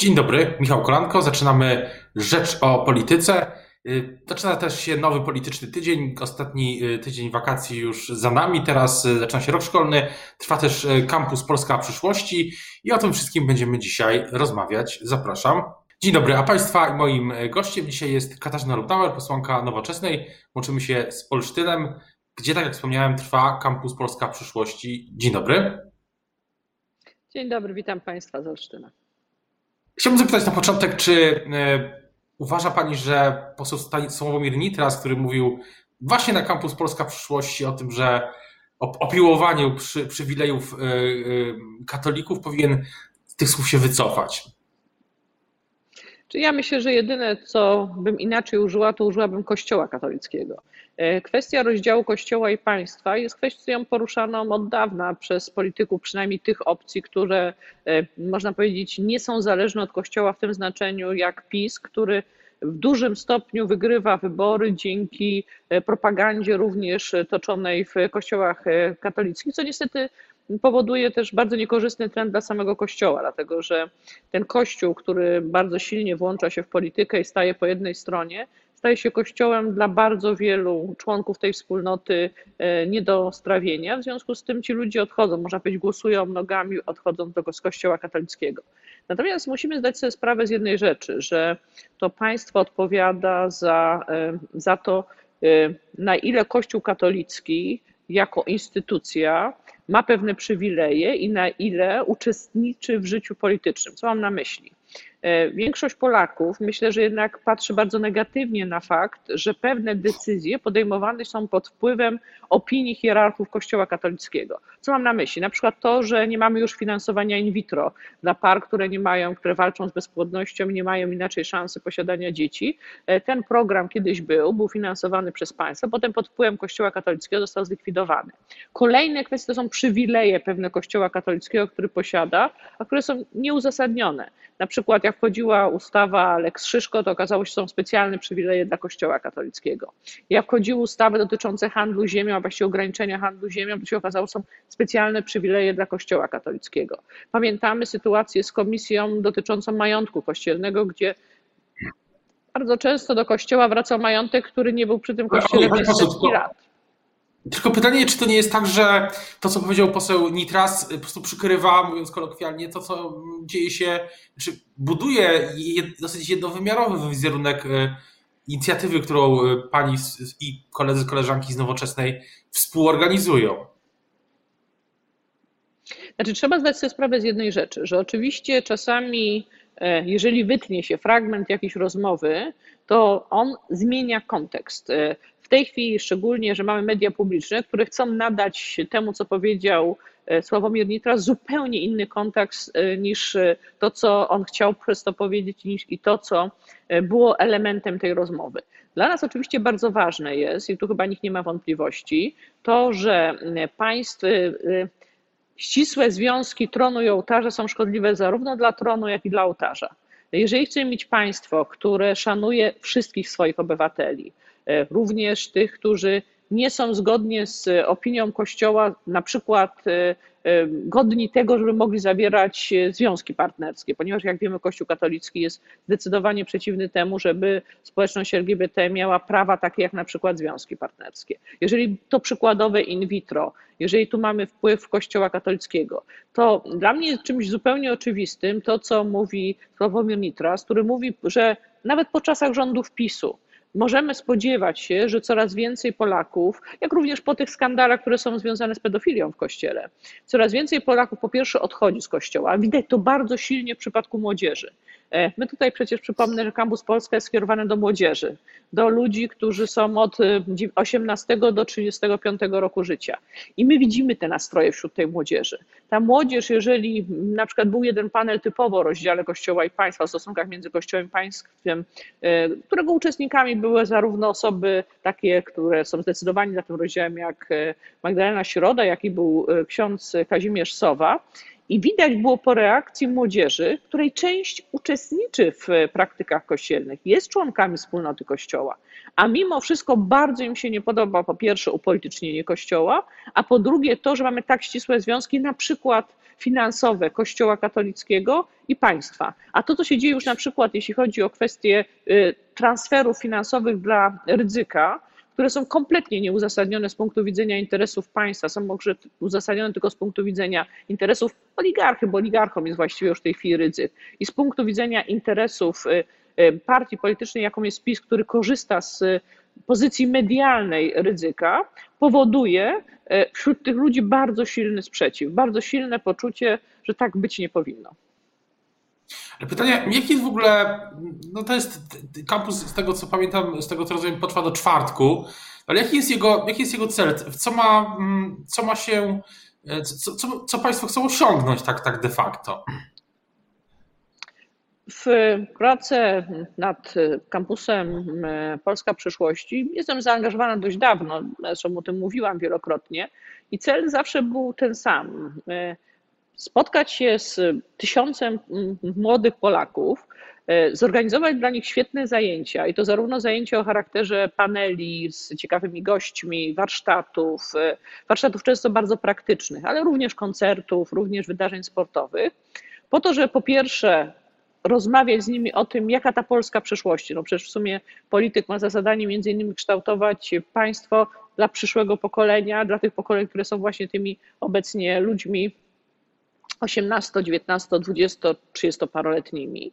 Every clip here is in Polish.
Dzień dobry, Michał Kolanko. Zaczynamy Rzecz o Polityce. Y, zaczyna też się nowy polityczny tydzień. Ostatni y, tydzień wakacji już za nami. Teraz y, zaczyna się rok szkolny. Trwa też kampus Polska Przyszłości i o tym wszystkim będziemy dzisiaj rozmawiać. Zapraszam. Dzień dobry, a Państwa i moim gościem dzisiaj jest Katarzyna Lubnauer, posłanka Nowoczesnej. Łączymy się z Olsztynem, gdzie, tak jak wspomniałem, trwa kampus Polska Przyszłości. Dzień dobry. Dzień dobry, witam Państwa z Olsztyna. Chciałbym zapytać na początek, czy e, uważa Pani, że poseł Sławomir Nitras, który mówił właśnie na kampus Polska Przyszłości o tym, że o, o piłowaniu przy, przywilejów e, e, katolików powinien z tych słów się wycofać? Czy ja myślę, że jedyne, co bym inaczej użyła, to użyłabym Kościoła katolickiego. E, kwestia rozdziału Kościoła i państwa jest kwestią poruszaną od dawna przez polityków, przynajmniej tych opcji, które e, można powiedzieć nie są zależne od Kościoła w tym znaczeniu jak PiS, który w dużym stopniu wygrywa wybory dzięki e, propagandzie również toczonej w kościołach katolickich, co niestety powoduje też bardzo niekorzystny trend dla samego Kościoła, dlatego że ten Kościół, który bardzo silnie włącza się w politykę i staje po jednej stronie, staje się kościołem dla bardzo wielu członków tej wspólnoty e, nie do strawienia. W związku z tym ci ludzie odchodzą, można powiedzieć, głosują nogami, odchodząc do kościoła katolickiego. Natomiast musimy zdać sobie sprawę z jednej rzeczy, że to państwo odpowiada za, e, za to, e, na ile Kościół katolicki jako instytucja ma pewne przywileje i na ile uczestniczy w życiu politycznym. Co mam na myśli? E, większość Polaków myślę, że jednak patrzy bardzo negatywnie na fakt, że pewne decyzje podejmowane są pod wpływem opinii hierarchów Kościoła katolickiego. Co mam na myśli? Na przykład to, że nie mamy już finansowania in vitro dla par, które nie mają, które walczą z bezpłodnością nie mają inaczej szansy posiadania dzieci. E, ten program kiedyś był, był finansowany przez państwo, potem pod wpływem Kościoła katolickiego został zlikwidowany. Kolejne kwestie to są przywileje pewne Kościoła katolickiego, który posiada, a które są nieuzasadnione. Na przykład jak wchodziła ustawa Lex Szyszko, to okazało się, że są specjalne przywileje dla Kościoła katolickiego. Jak wchodziły ustawy dotyczące handlu ziemią, a właściwie ograniczenia handlu ziemią, to się okazało, że są specjalne przywileje dla Kościoła katolickiego. Pamiętamy sytuację z komisją dotyczącą majątku kościelnego, gdzie bardzo często do kościoła wracał majątek, który nie był przy tym kościele przez setki lat. Tylko pytanie, czy to nie jest tak, że to, co powiedział poseł Nitras, po prostu przykrywa, mówiąc kolokwialnie, to, co dzieje się, czy buduje dosyć jednowymiarowy wizerunek e, inicjatywy, którą e, pani i koledzy, koleżanki z Nowoczesnej współorganizują? Znaczy, trzeba zdać sobie sprawę z jednej rzeczy, że oczywiście czasami, e, jeżeli wytnie się fragment jakiejś rozmowy, to on zmienia kontekst tej chwili szczególnie, że mamy media publiczne, które chcą nadać temu, co powiedział e, Sławomir Nitras, zupełnie inny kontekst e, niż e, to, co on chciał przez to powiedzieć niż i to, co było elementem tej rozmowy. Dla nas oczywiście bardzo ważne jest, i tu chyba nikt nie ma wątpliwości, to, że państw, ścisłe związki tronu i ołtarza są szkodliwe zarówno dla tronu, jak i dla ołtarza. Jeżeli chcemy mieć państwo, które szanuje wszystkich swoich obywateli, również tych, którzy nie są zgodnie z opinią Kościoła, na przykład e, e, godni tego, żeby mogli zawierać związki partnerskie, ponieważ jak wiemy, Kościół katolicki jest zdecydowanie przeciwny temu, żeby społeczność LGBT miała prawa takie jak na przykład związki partnerskie. Jeżeli to przykładowe in vitro, jeżeli tu mamy wpływ Kościoła katolickiego, to dla mnie czymś zupełnie oczywistym to, co mówi Sławomir Nitras, który mówi, że nawet po czasach rządów PiSu, możemy spodziewać się, że coraz więcej Polaków, jak również po tych skandalach, które są związane z pedofilią w kościele, coraz więcej Polaków po pierwsze odchodzi z kościoła. Widać to bardzo silnie w przypadku młodzieży. E, my tutaj przecież przypomnę, że Campus Polska jest skierowany do młodzieży, do ludzi, którzy są od 18 e, do 35 roku życia. I my widzimy te nastroje wśród tej młodzieży. Ta młodzież, jeżeli na przykład był jeden panel typowo o rozdziale Kościoła i państwa, o stosunkach między Kościołem i państwem, e, którego uczestnikami były zarówno osoby takie, które są zdecydowanie za tym rozdziałem, jak Magdalena Środa, jak i był ksiądz Kazimierz Sowa, i widać było po reakcji młodzieży, której część uczestniczy w praktykach kościelnych, jest członkami wspólnoty Kościoła, a mimo wszystko bardzo im się nie podoba po pierwsze upolitycznienie Kościoła, a po drugie to, że mamy tak ścisłe związki, na przykład finansowe Kościoła katolickiego i państwa. A to, co się dzieje już na przykład, jeśli chodzi o kwestie y, transferów finansowych dla ryzyka, które są kompletnie nieuzasadnione z punktu widzenia interesów państwa, są może uzasadnione tylko z punktu widzenia interesów oligarchy, bo oligarchom jest właściwie już w tej chwili ryzyk, i z punktu widzenia interesów y, y, partii politycznej, jaką jest PiS, który korzysta z pozycji medialnej ryzyka, powoduje y, wśród tych ludzi bardzo silny sprzeciw, bardzo silne poczucie, że tak być nie powinno. Pytanie, jaki jest w ogóle, no to jest kampus, z tego co pamiętam, z tego co rozumiem, potrwa do czwartku, ale jaki jest jego, jaki jest jego cel? Co ma, mm, co ma się, co, co, co Państwo chcą osiągnąć tak, tak de facto? W pracy nad kampusem Polska Przyszłości jestem zaangażowana dość dawno, zresztą o tym mówiłam wielokrotnie i cel zawsze był ten sam spotkać się z tysiącem młodych Polaków, e, zorganizować dla nich świetne zajęcia i to zarówno zajęcia o charakterze paneli z ciekawymi gośćmi, warsztatów, e, warsztatów często bardzo praktycznych, ale również koncertów, również wydarzeń sportowych, po to, żeby po pierwsze rozmawiać z nimi o tym, jaka ta Polska przyszłości. No przecież w sumie polityk ma za zadanie między innymi kształtować państwo dla przyszłego pokolenia, dla tych pokoleń, które są właśnie tymi obecnie ludźmi 18, 19, 20, 30-paroletnimi,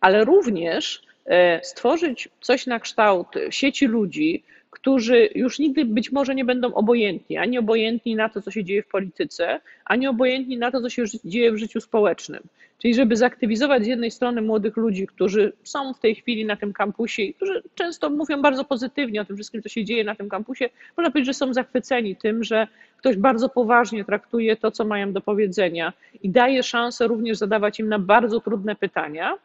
ale również e, stworzyć coś na kształt sieci ludzi, którzy już nigdy być może nie będą obojętni, ani obojętni na to, co się dzieje w polityce, ani obojętni na to, co się dzieje w życiu społecznym. Czyli żeby zaktywizować z jednej strony młodych ludzi, którzy są w tej chwili na tym kampusie którzy często mówią bardzo pozytywnie o tym wszystkim, co się dzieje na tym kampusie, można powiedzieć, że są zachwyceni tym, że ktoś bardzo poważnie traktuje to, co mają do powiedzenia i daje szansę również zadawać im na bardzo trudne pytania,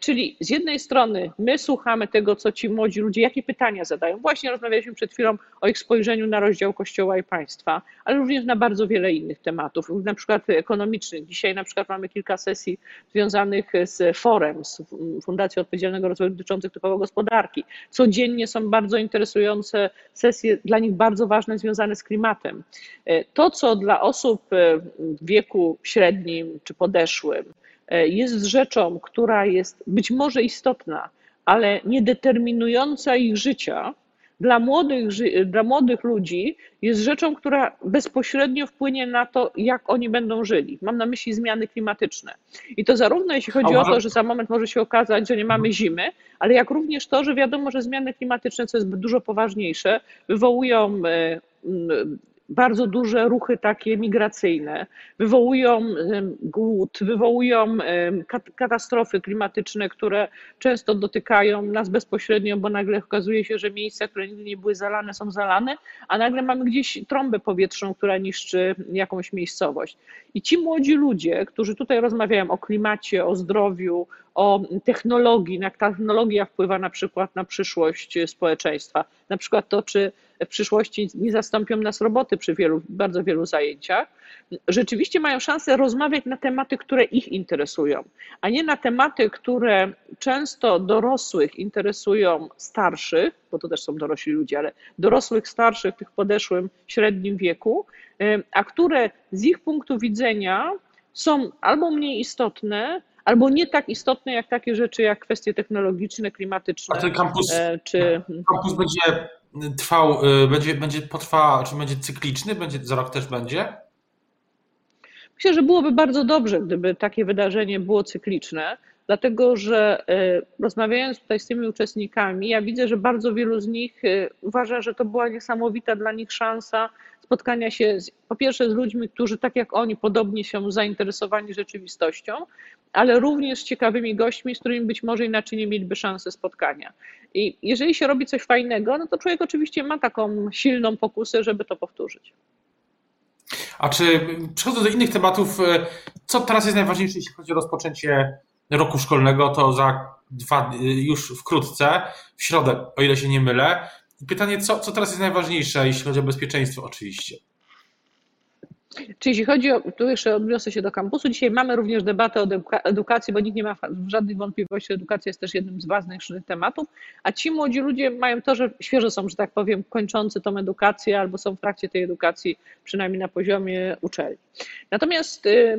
czyli z jednej strony my słuchamy tego, co ci młodzi ludzie, jakie pytania zadają. Właśnie rozmawialiśmy przed chwilą o ich spojrzeniu na rozdział Kościoła i państwa, ale również na bardzo wiele innych tematów, na przykład ekonomicznych. Dzisiaj na przykład mamy kilka sesji związanych z forem, z Fundacją Odpowiedzialnego Rozwoju dotyczących typowo gospodarki. Codziennie są bardzo interesujące sesje, dla nich bardzo ważne, związane z klimatem. E, to, co dla osób e, w wieku średnim czy podeszłym, E, jest rzeczą, która jest być może istotna, ale nie determinująca ich życia, dla młodych, dla młodych ludzi jest rzeczą, która bezpośrednio wpłynie na to, jak oni będą żyli. Mam na myśli zmiany klimatyczne. I to zarówno jeśli chodzi o to, że za moment może się okazać, że nie mamy zimy, ale jak również to, że wiadomo, że zmiany klimatyczne, co jest dużo poważniejsze, wywołują e, bardzo duże ruchy takie migracyjne, wywołują głód, wywołują katastrofy klimatyczne, które często dotykają nas bezpośrednio, bo nagle okazuje się, że miejsca, które nigdy nie były zalane, są zalane, a nagle mamy gdzieś trąbę powietrzną, która niszczy jakąś miejscowość. I ci młodzi ludzie, którzy tutaj rozmawiają o klimacie, o zdrowiu, o technologii, jak technologia wpływa na przykład na przyszłość społeczeństwa, na przykład to, czy w przyszłości nie zastąpią nas roboty przy wielu, bardzo wielu zajęciach, rzeczywiście mają szansę rozmawiać na tematy, które ich interesują, a nie na tematy, które często dorosłych interesują starszych, bo to też są dorośli ludzie, ale dorosłych, starszych, tych podeszłym, średnim wieku, a które z ich punktu widzenia są albo mniej istotne, albo nie tak istotne jak takie rzeczy jak kwestie technologiczne, klimatyczne. A ten kampus, e, czy... kampus będzie trwał, y, będzie, będzie potrwa, czy będzie cykliczny? Będzie, za rok też będzie? Myślę, że byłoby bardzo dobrze, gdyby takie wydarzenie było cykliczne, dlatego że y, rozmawiając tutaj z tymi uczestnikami, ja widzę, że bardzo wielu z nich uważa, że to była niesamowita dla nich szansa spotkania się z, po pierwsze z ludźmi, którzy tak jak oni podobnie są zainteresowani rzeczywistością, ale również z ciekawymi gośćmi, z którymi być może inaczej nie mieliby szansy spotkania. I jeżeli się robi coś fajnego, no to człowiek oczywiście ma taką silną pokusę, żeby to powtórzyć. A czy przechodząc do innych tematów, e, co teraz jest najważniejsze, jeśli chodzi o rozpoczęcie roku szkolnego, to za dwa, e, już wkrótce, w środę, o ile się nie mylę. Pytanie, co, co teraz jest najważniejsze, jeśli chodzi o bezpieczeństwo oczywiście? Czy jeśli chodzi o, tu jeszcze odniosę się do kampusu, dzisiaj mamy również debatę o edukacji, bo nikt nie ma żadnych wątpliwości, edukacja jest też jednym z ważnych tematów, a ci młodzi ludzie mają to, że świeżo są, że tak powiem, kończący tą edukację albo są w trakcie tej edukacji, przynajmniej na poziomie uczelni. Natomiast y,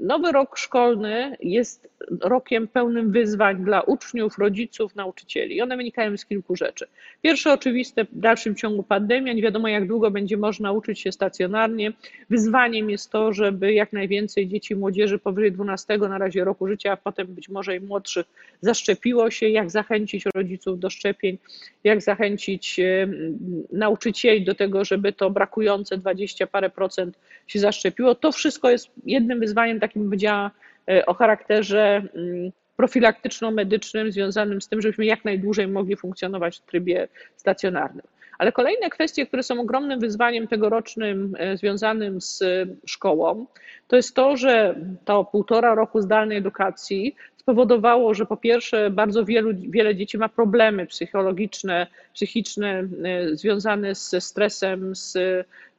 nowy rok szkolny jest rokiem pełnym wyzwań dla uczniów, rodziców, nauczycieli. I one wynikają z kilku rzeczy. Pierwsze oczywiste w dalszym ciągu pandemia, nie wiadomo jak długo będzie można uczyć się stacjonarnie, Wyzwaniem jest to, żeby jak najwięcej dzieci i młodzieży powyżej 12 na razie roku życia, a potem być może i młodszych zaszczepiło się, jak zachęcić rodziców do szczepień, jak zachęcić nauczycieli do tego, żeby to brakujące 20 parę procent się zaszczepiło. To wszystko jest jednym wyzwaniem takim, powiedziała, e, o charakterze mm, profilaktyczno-medycznym, związanym z tym, żebyśmy jak najdłużej mogli funkcjonować w trybie stacjonarnym. Ale kolejne kwestie, które są ogromnym wyzwaniem tegorocznym e, związanym z szkołą, to jest to, że to półtora roku zdalnej edukacji spowodowało, że po pierwsze bardzo wielu, wiele dzieci ma problemy psychologiczne, psychiczne e, związane ze stresem, z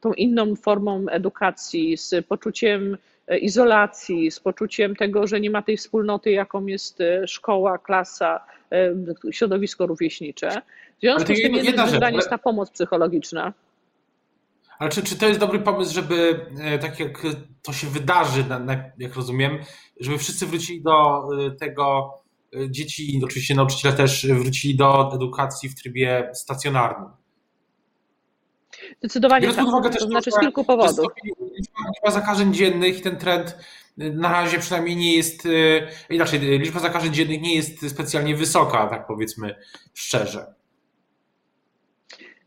tą inną formą edukacji, z poczuciem e, izolacji, z poczuciem tego, że nie ma tej wspólnoty, jaką jest szkoła, klasa, środowisko rówieśnicze. W związku z tym jest ta pomoc psychologiczna. Ale czy, czy to jest dobry pomysł, żeby e, tak jak to się wydarzy, jak rozumiem, żeby wszyscy wrócili do e, tego, e, dzieci i oczywiście nauczyciele też wrócili do edukacji w trybie stacjonarnym? Zdecydowanie Biorąc tak. Uwagę też to znaczy z kilku powodów. Liczba zakażeń dziennych i ten trend na razie przynajmniej nie jest, inaczej, liczba zakażeń dziennych nie jest specjalnie wysoka, tak powiedzmy szczerze.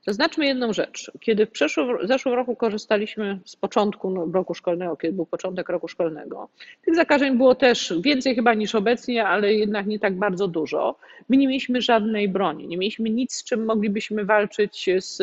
Zaznaczmy jedną rzecz. Kiedy w, przeszłym, w zeszłym roku korzystaliśmy z początku no, roku szkolnego, kiedy był początek roku szkolnego, tych zakażeń było też więcej chyba niż obecnie, ale jednak nie tak bardzo dużo. My nie mieliśmy żadnej broni, nie mieliśmy nic, z czym moglibyśmy walczyć z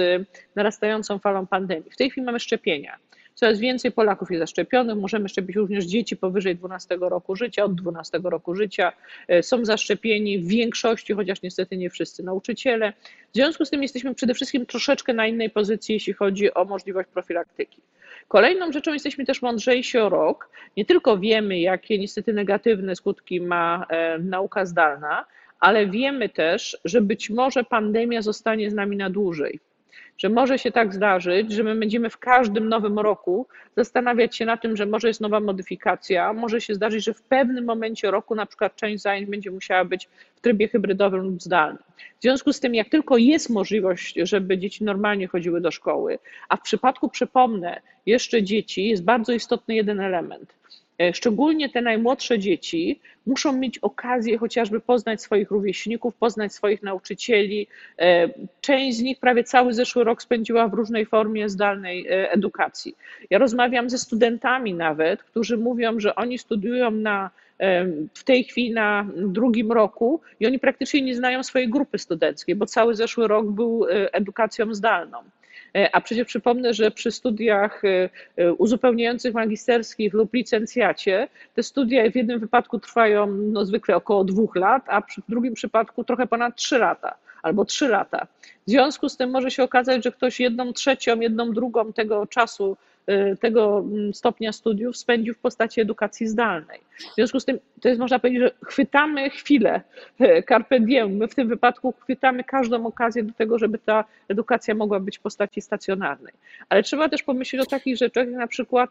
narastającą falą pandemii. W tej chwili mamy szczepienia. Coraz więcej Polaków jest zaszczepionych. Możemy szczepić również dzieci powyżej 12 roku życia, od 12 roku życia. E, są zaszczepieni w większości, chociaż niestety nie wszyscy nauczyciele. W związku z tym jesteśmy przede wszystkim troszeczkę na innej pozycji, jeśli chodzi o możliwość profilaktyki. Kolejną rzeczą jesteśmy też mądrzejsi o rok. Nie tylko wiemy, jakie niestety negatywne skutki ma e, nauka zdalna, ale wiemy też, że być może pandemia zostanie z nami na dłużej że może się tak zdarzyć, że my będziemy w każdym nowym roku zastanawiać się na tym, że może jest nowa modyfikacja, może się zdarzyć, że w pewnym momencie roku na przykład część zajęć będzie musiała być w trybie hybrydowym lub zdalnym. W związku z tym, jak tylko jest możliwość, żeby dzieci normalnie chodziły do szkoły, a w przypadku, przypomnę, jeszcze dzieci jest bardzo istotny jeden element szczególnie te najmłodsze dzieci muszą mieć okazję chociażby poznać swoich rówieśników, poznać swoich nauczycieli. E, część z nich prawie cały zeszły rok spędziła w różnej formie zdalnej e, edukacji. Ja rozmawiam ze studentami nawet, którzy mówią, że oni studiują na w tej chwili na drugim roku i oni praktycznie nie znają swojej grupy studenckiej, bo cały zeszły rok był edukacją zdalną. E, a przecież przypomnę, że przy studiach e, e, uzupełniających magisterskich lub licencjacie te studia w jednym wypadku trwają no, zwykle około dwóch lat, a w drugim przypadku trochę ponad trzy lata albo trzy lata. W związku z tym może się okazać, że ktoś jedną trzecią, jedną drugą tego czasu tego mm, stopnia studiów spędził w postaci edukacji zdalnej. W związku z tym, to jest można powiedzieć, że chwytamy chwilę, y, carpe diem. My w tym wypadku chwytamy każdą okazję do tego, żeby ta edukacja mogła być w postaci stacjonarnej. Ale trzeba też pomyśleć o takich rzeczach, jak na przykład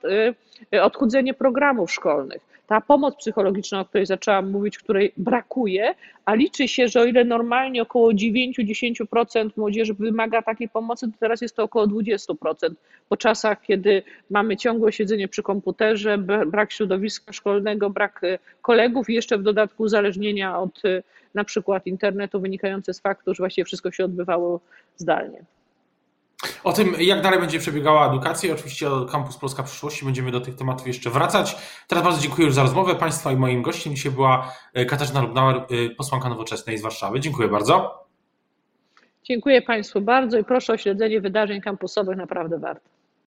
y, odchudzenie programów szkolnych ta pomoc psychologiczna, o której zaczęłam mówić, której brakuje, a liczy się, że o ile normalnie około 9-10% młodzieży wymaga takiej pomocy, to teraz jest to około 20%. Po czasach, kiedy mamy ciągłe siedzenie przy komputerze, brak środowiska szkolnego, brak e, kolegów i jeszcze w dodatku uzależnienia od e, na przykład internetu wynikające z faktu, że właściwie wszystko się odbywało zdalnie. O tym, jak dalej będzie przebiegała edukacja, oczywiście o Campus Polska Przyszłości będziemy do tych tematów jeszcze wracać. Teraz bardzo dziękuję już za rozmowę Państwa i moim gościem dzisiaj była e, Katarzyna Lubnauer, posłanka Nowoczesnej z Warszawy. Dziękuję bardzo. Dziękuję Państwu bardzo i proszę o śledzenie wydarzeń kampusowych, naprawdę warto.